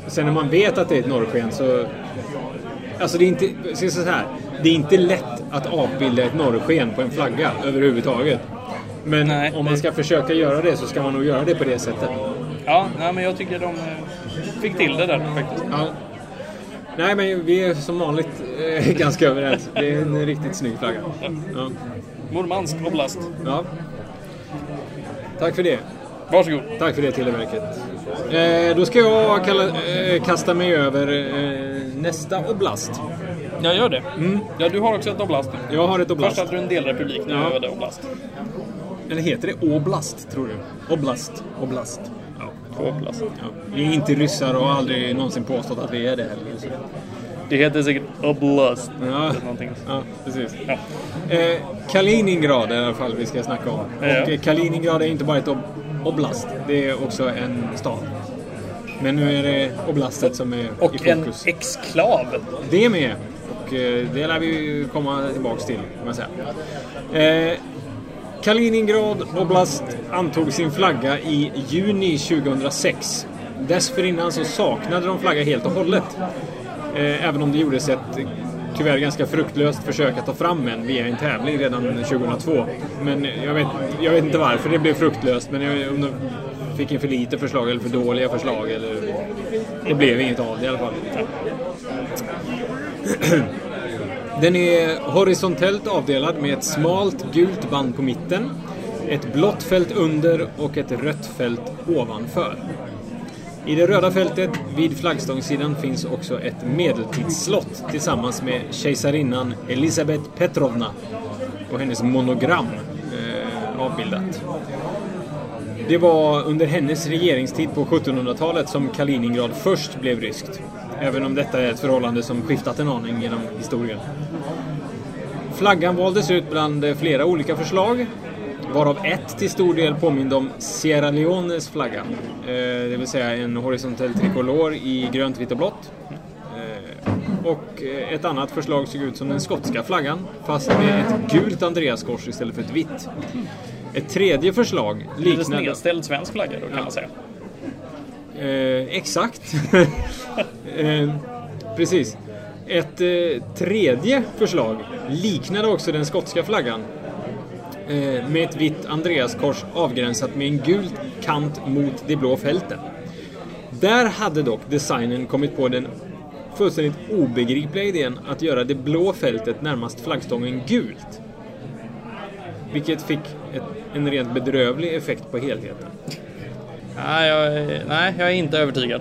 sen när man vet att det är ett norrsken så... Alltså det är inte, så här, det är inte lätt att avbilda ett norrsken på en flagga överhuvudtaget. Men Nej, om man det- ska försöka göra det så ska man nog göra det på det sättet. Ja, nej, men jag tycker de eh, fick till det där faktiskt. Ja. Nej, men vi är som vanligt eh, ganska överens. Det är en riktigt snygg flagga. Ja. Murmansk oblast. ja. Tack för det. Varsågod. Tack för det Televerket. Eh, då ska jag kalla, eh, kasta mig över eh, nästa oblast. Jag gör det. Ja, du har också ett oblast. Jag har ett Först oblast. hade du en delrepublik, nu Ja. är det oblast. Eller heter det oblast, tror du? Oblast. Oblast. Ja. Oblast. Ja. Vi är inte ryssar och har aldrig någonsin påstått att vi är det heller. Det heter säkert oblast. Ja, ja precis. Ja. Eh, Kaliningrad är i alla fall vi ska snacka om. Ja. Och eh, Kaliningrad är inte bara ett ob oblast, det är också en stad. Men nu är det oblastet som är i Och en fokus. exklav. Det med. Och eh, det lär vi komma tillbaks till, kan man säga. Eh, Kaliningrad Oblast antog sin flagga i juni 2006. Dessförinnan så saknade de flagga helt och hållet. Eh, även om det gjordes ett tyvärr ganska fruktlöst försök att ta fram en via en tävling redan 2002. Men jag vet, jag vet inte varför det blev fruktlöst, men jag, om de fick in för lite förslag eller för dåliga förslag. Eller, det blev inget av det i alla fall. Den är horisontellt avdelad med ett smalt gult band på mitten, ett blått fält under och ett rött fält ovanför. I det röda fältet vid flaggstångssidan finns också ett medeltidsslott tillsammans med kejsarinnan Elisabeth Petrovna och hennes monogram eh, avbildat. Det var under hennes regeringstid på 1700-talet som Kaliningrad först blev ryskt. Även om detta är ett förhållande som skiftat en aning genom historien. Flaggan valdes ut bland flera olika förslag. Varav ett till stor del påminde om Sierra Leones flagga. Eh, det vill säga en horisontell trikolor i grönt, vitt och blått. Eh, och ett annat förslag såg ut som den skotska flaggan fast med ett gult Andreaskors istället för ett vitt. Ett tredje förslag Lite liknade... snedställd svensk flagga då kan man säga. Eh, exakt. eh, precis. Ett eh, tredje förslag liknade också den skotska flaggan. Eh, med ett vitt Andreaskors avgränsat med en gul kant mot de blå fälten. Där hade dock designen kommit på den fullständigt obegripliga idén att göra det blå fältet närmast flaggstången gult. Vilket fick ett, en rent bedrövlig effekt på helheten. Nej jag, är, nej, jag är inte övertygad.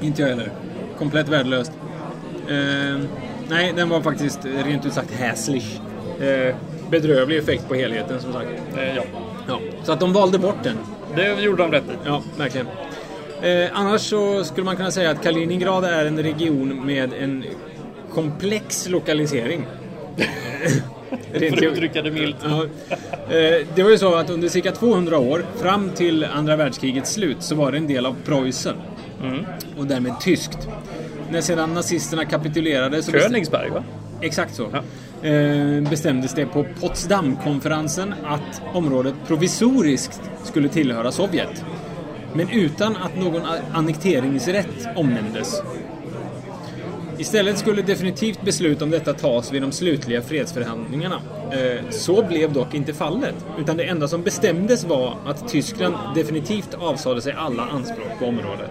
Inte jag heller. Komplett värdelöst. Eh, nej, den var faktiskt rent ut sagt häslig. Eh, bedrövlig effekt på helheten som sagt. Eh, ja, Ja, så att de valde bort den. det gjorde de rätt i. Ja, verkligen. Eh, annars så skulle man kunna säga att Kaliningrad är en region med en komplex lokalisering. För att uttrycka det milt. Ja. Eh, Det var ju så att under cirka 200 år, fram till andra världskrigets slut, så var det en del av Preussen. Och därmed tyskt. När sedan nazisterna kapitulerade så... Königsberg va? Exakt så. Eh, bestämdes det på Potsdamkonferensen att området provisoriskt skulle tillhöra Sovjet. Men utan att någon annekteringsrätt omnämndes. Istället skulle definitivt beslut om detta tas vid de slutliga fredsförhandlingarna. Eh, så blev dock inte fallet, utan det enda som bestämdes var att Tyskland definitivt avsade sig alla anspråk på området.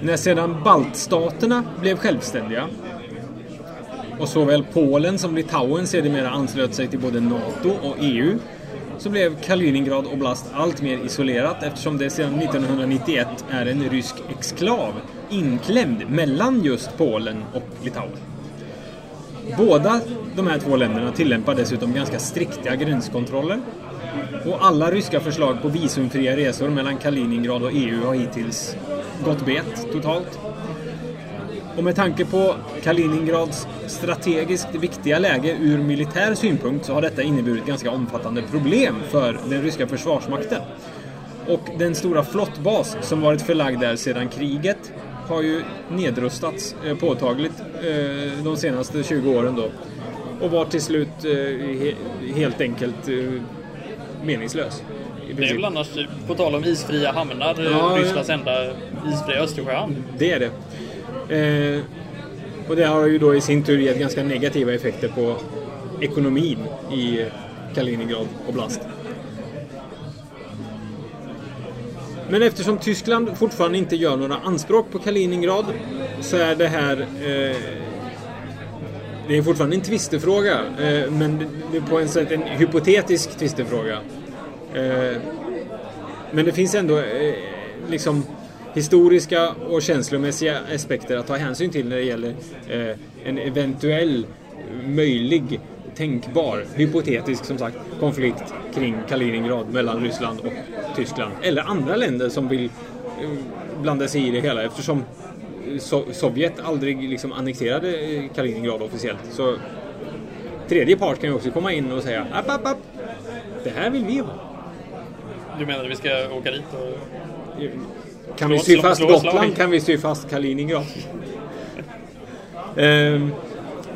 När sedan baltstaterna blev självständiga och såväl Polen som Litauen sedermera anslöt sig till både NATO och EU så blev Kaliningrad Oblast allt mer isolerat eftersom det sedan 1991 är en rysk exklav inklämd mellan just Polen och Litauen. Båda de här två länderna tillämpar dessutom ganska strikta gränskontroller och alla ryska förslag på visumfria resor mellan Kaliningrad och EU har hittills gått bet totalt. Och med tanke på Kaliningrads strategiskt viktiga läge ur militär synpunkt så har detta inneburit ganska omfattande problem för den ryska försvarsmakten. Och den stora flottbas som varit förlagd där sedan kriget har ju nedrustats eh, påtagligt eh, de senaste 20 åren då. Och var till slut eh, he helt enkelt meningslös. Det är väl annars, på tal om isfria hamnar, Ja, Rysslands enda isfria Östersjöhamn. Det är det. Eh, och Och det har ju då i sin tur gett ganska negativa effekter på ekonomin i Kaliningrad Oblast. Men eftersom Tyskland fortfarande inte gör några anspråk på Kaliningrad så är det här eh, det är fortfarande en tvistefråga, eh, men det är på en sätt en hypotetisk tvistefråga. Eh, men det finns ändå eh, liksom historiska och känslomässiga aspekter att ta hänsyn till när det gäller eh, en eventuell möjlig tänkbar, hypotetisk som sagt, konflikt kring Kaliningrad mellan Ryssland och Tyskland. Eller andra länder som vill eh, blanda sig i det hela eftersom so Sovjet aldrig liksom annekterade eh, Kaliningrad officiellt. Så tredje part kan ju också komma in och säga app, app, app. Det här vill vi ha. Du menar att vi ska åka dit och... Kan vi sy fast slå- Gotland kan vi sy fast Kaliningrad. Ehm,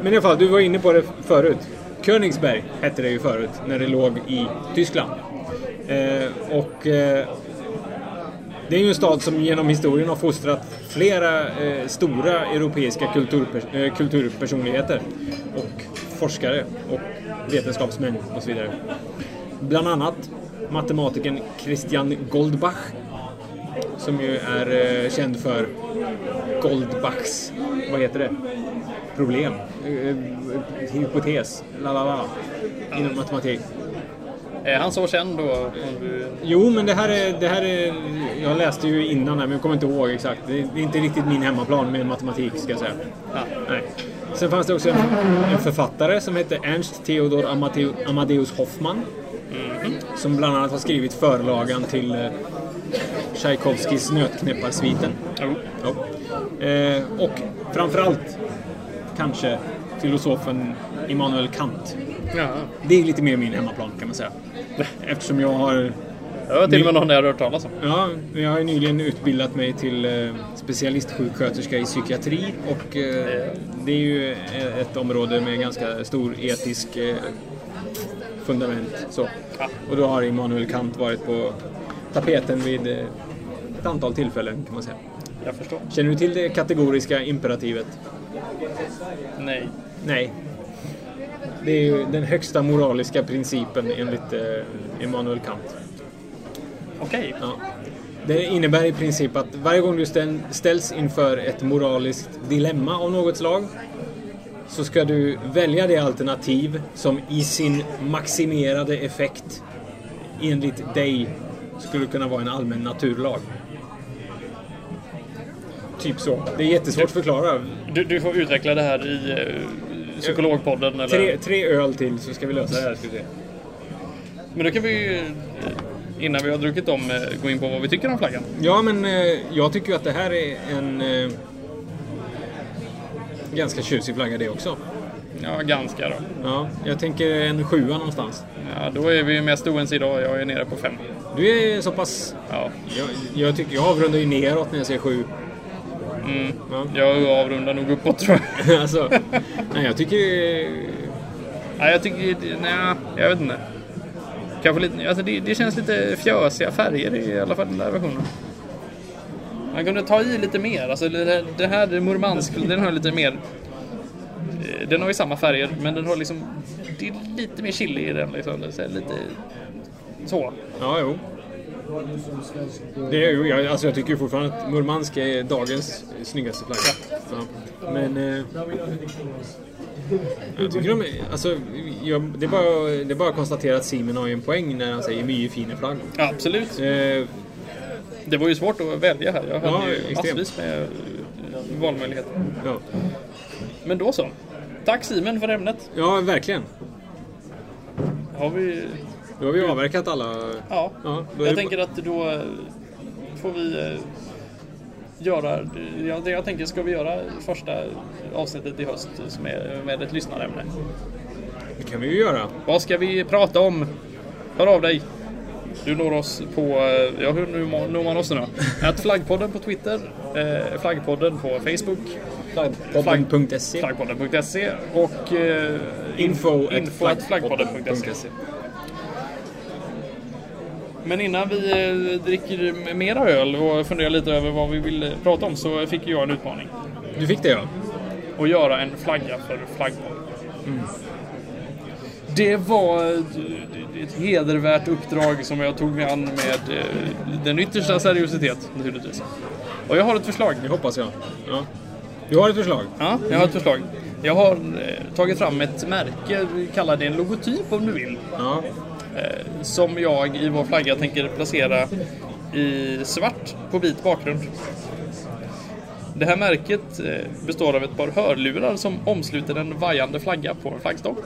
men i alla fall, du var inne på det förut. Königsberg hette det ju förut när det låg i Tyskland. Eh, och eh, det är ju en stad som genom historien har fostrat flera eh, stora europeiska kulturper eh, kulturpersonligheter och forskare och vetenskapsmän och så vidare. Bland annat matematikern Christian Goldbach som ju är eh, känd för Goldbachs, vad heter det? Problem. Eh, hypotes. La, la, la. Inom matematik. Är han så känd då? Du... Jo, men det här är... Det här är jag läste ju innan här, men jag kommer inte ihåg exakt. Det är, inte riktigt min hemmaplan med matematik, ska jag säga. Ja. Nej. Sen fanns det också en, en författare som hette Ernst Theodor Amateu, Amadeus Hoffman. Som bland annat har skrivit förlagan till eh, Tchaikovskys Nötknäpparsviten. Jo. Ja. Eh, och framförallt kanske filosofen Immanuel Kant. Ja. Det är lite mer min hemmaplan kan man säga. Eftersom jag har Det var till och med någon jag har hört talas om. Ja, jag har nyligen utbildat mig till eh, specialistsjuksköterska i psykiatri och eh, det är ju eh, ett område med ganska stor etisk fundament. Så. Och då har Immanuel Kant varit på tapeten vid ett antal tillfällen kan man säga. Jag förstår. Känner du till det kategoriska imperativet? Nej. Nej. Det är ju den högsta moraliska principen enligt eh, Immanuel Kant. Okej. Ja. Det innebär i princip att varje gång du ställ- ställs inför ett moraliskt dilemma av något slag så ska du välja det alternativ som i sin maximerade effekt enligt dig skulle kunna vara en allmän naturlag. Typ så. Det är jättesvårt att förklara. Du, du får utveckla det här i eh, psykologpodden eller... Tre, tre öl till så ska vi lösa det här. Ska vi se. Men då kan vi ju, innan vi har druckit dem, eh, gå in på vad vi tycker om flaggan. Ja, men eh, jag tycker ju att det här är en ganska tjusig flagga det också. Ja, ganska då. Ja, jag tänker en sjua någonstans. Ja, då är vi ju mest oense idag. Jag är nere på fem. Du är så pass... Ja. Jag, jag, tycker, jag avrundar ju neråt när jag säger sju. Mm. Ja. Jag avrundar nog uppåt tror jag. alltså, nej, jag tycker... Nej, jag tycker... Nej, jag vet inte. Kanske lite... Alltså det, det känns lite fjösiga färger i alla fall den där versionen. Man kunde ta i lite mer. Alltså det här, det här Murmansk, den har lite mer... eh, Den har ju samma färger, men den har liksom... Det är lite mer chili i den liksom. Så lite... Så. Ja, jo. Det jag, alltså jag tycker fortfarande att Murmansk är dagens snyggaste flagga. Ja. Men... Eh, jag tycker de är, alltså, jag, det, är bara, det är bara att konstatera att Simon har ju en poäng när han säger mycket fina flagg. Ja, absolut. Eh, Det var ju svårt att välja här. Jag hade Ja, ju massvis med eh, valmöjligheter. ja. Men då så. Tack Simon för ämnet. ja, verkligen. Har vi... Då har vi avverkat alla... Ja. Ja, Jag tänker att då eh, får vi eh, göra... Jag, jag tänker, ska vi göra första avsnittet i höst som är med ett lyssnarämne? Det kan vi ju göra. Vad ska vi prata om? Hör av dig. Du når oss på, eh, ja hur nu når man oss nu då? Att Flaggpodden på Twitter, eh, Flaggpodden på Facebook, Flaggpodden.se flaggpodden.se och eh, Info info at flaggpodden.se. Men innan vi eh, dricker mera öl och funderar lite över vad vi vill eh, prata om så fick jag en utmaning. Du fick det ja. och göra en flagga för flaggboll. Det var ett hedervärt uppdrag som jag tog mig an med eh, den yttersta seriositet naturligtvis. Och jag har ett förslag. Det hoppas jag. Ja. Du har ett förslag? Ja, jag har ett förslag. Jag har eh, tagit fram ett märke, kalla det en logotyp om du vill. Ja. Eh, som jag i vår flagga tänker placera i svart på vit bakgrund. Det här märket eh, består av ett par hörlurar som omsluter en vajande flagga på en flaggstång.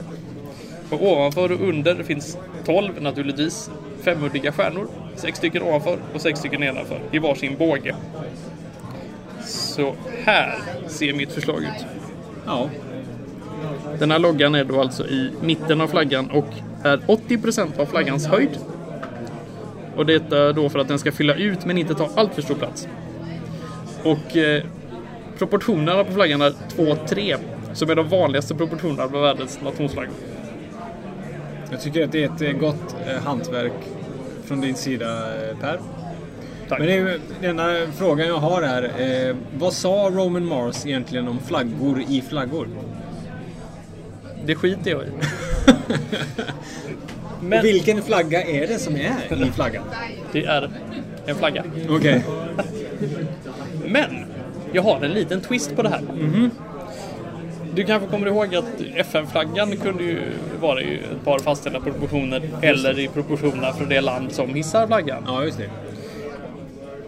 Och ovanför och under finns 12 naturligtvis femuddiga stjärnor. Sex stycken ovanför och sex stycken nedanför i varsin båge. Så här ser mitt förslag ut. Ja. Den här loggan är då alltså i mitten av flaggan och är 80% av flaggans höjd. Och detta då för att den ska fylla ut men inte ta allt för stor plats. Och eh, proportionerna på flaggan är 2-3 som är de vanligaste proportionerna på världens nationsflaggor. Jag tycker att det är ett eh, gott eh, hantverk från din sida eh, Per. Tack. Men det är ju, den enda frågan jag har är, eh, vad sa Roman Mars egentligen om flaggor i flaggor? Det skiter jag i. Men vilken flagga är det som är i flaggan? det är en flagga. Okej. Men jag har en liten twist på det här. Du kanske kommer ihåg att FN-flaggan kunde ju vara i ett par fastställda proportioner eller i proportionerna för det land som hissar flaggan. Ja, just det.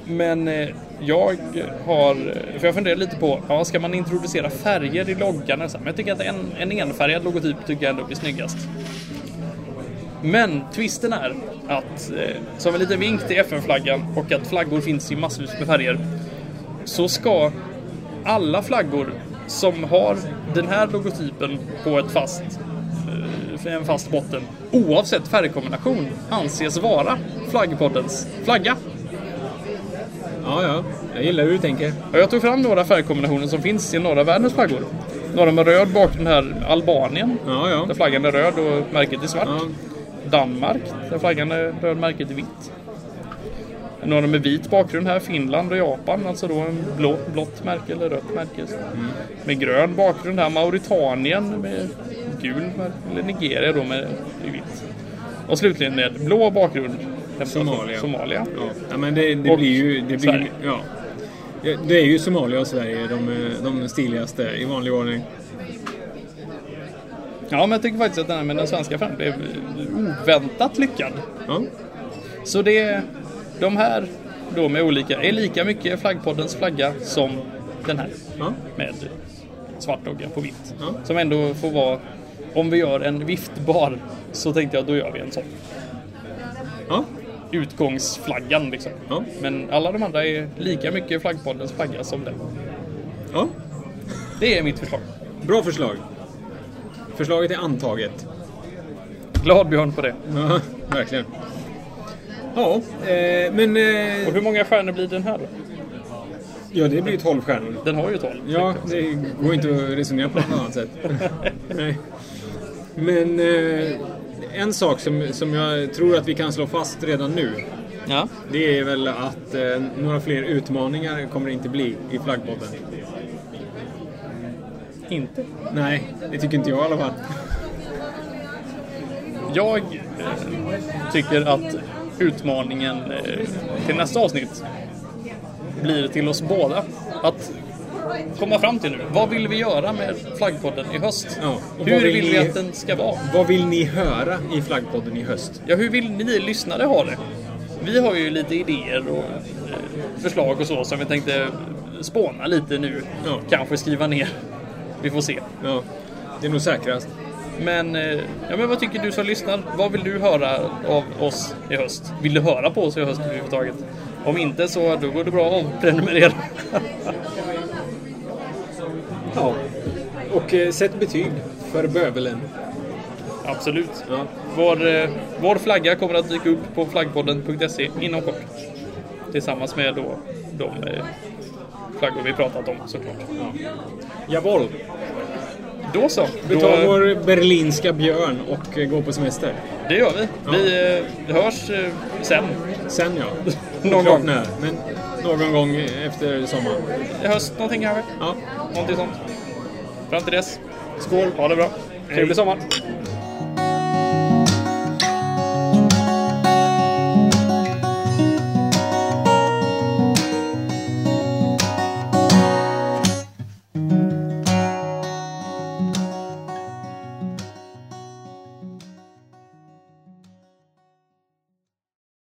Men eh, jag har, för jag funderar lite på, ja, ska man introducera färger i loggan? Men jag tycker att en, en enfärgad logotyp tycker jag ändå blir snyggast. Men twisten är att, eh, som en liten vink till FN-flaggan och att flaggor finns i massvis med färger, så ska alla flaggor som har den här logotypen på ett fast, eh, en fast botten, oavsett färgkombination, anses vara flaggpoddens flagga. Ja, ja. Jag gillar hur du tänker. Och jag tog fram några färgkombinationer som finns i norra världens flaggor. Några med röd bakgrund här, Albanien, Ja, där ja. flaggan är röd och märket är svart. Ja. Danmark, där flaggan är röd, märket är vitt. Några med vit bakgrund här, Finland och Japan, alltså då en blå, blått märke eller rött märke. Med grön bakgrund här, Mauritanien med gul eller Nigeria då med vitt. Och slutligen med blå bakgrund, Somalia. Somalia. Ja, ja men det, det blir ju... Det blir, ja. Det är ju Somalia och Sverige de, de stiligaste i vanlig ordning. Ja, men jag tycker faktiskt att den här med den svenska fram blev oväntat lyckad. Ja. Så det, de här då med olika, är lika mycket flaggpoddens flagga som den här Ja. med svart dogga på vitt. Ja. Som ändå får vara, om vi gör en viftbar så tänkte jag då gör vi en sån. Ja. Utgångsflaggan liksom. Ja. Men alla de andra är lika mycket flaggpoddens flagga som den. ja. Det är mitt förslag. Bra förslag. Förslaget är antaget. Glad Björn på det. Ja, verkligen. Ja, eh, men... Eh, Och hur många stjärnor blir den här då? ja, det blir 12 stjärnor. Den har ju 12. Ja, det går inte att resonera på något annat sätt. Nej. Men eh, en sak som, som jag tror att vi kan slå fast redan nu. Ja. Det är väl att eh, några fler utmaningar kommer det inte bli i flaggpodden. Inte. Nej, det tycker inte jag i alla fall. Jag eh, tycker att utmaningen eh, till nästa avsnitt blir till oss båda. Att komma fram till nu. Vad vill vi göra med flaggpodden i höst? Ja, hur vill vill vi att den ska vara? Vad vill ni höra i flaggpodden i höst? Ja, hur vill ni lyssnare ha det? Vi har ju lite idéer och eh, förslag och så som vi tänkte spåna lite nu. Ja. Kanske skriva ner. Vi får se. Ja, det är nog säkrast. Men, eh, ja, men vad tycker du som lyssnar? Vad vill du höra av oss i höst? Vill du höra på oss i höst överhuvudtaget? Om inte så då går det bra att prenumerera. Ja. Och eh, sätt betyg för bövelen. Absolut. Ja. Vår, eh, vår flagga kommer att dyka upp på flaggpodden.se inom kort. Tillsammans med då de eh, flaggor vi pratat om såklart. Jawohl. Då så. Vi Då, tar vår berlinska björn och eh, går på semester. Det gör vi. Vi eh, hörs eh, sen. Sen ja. Någon gång. när, men någon gång efter sommaren. I höst någonting kanske. Ja. Någonting sånt. Fram till dess, skål, ha det bra. Trevlig sommar.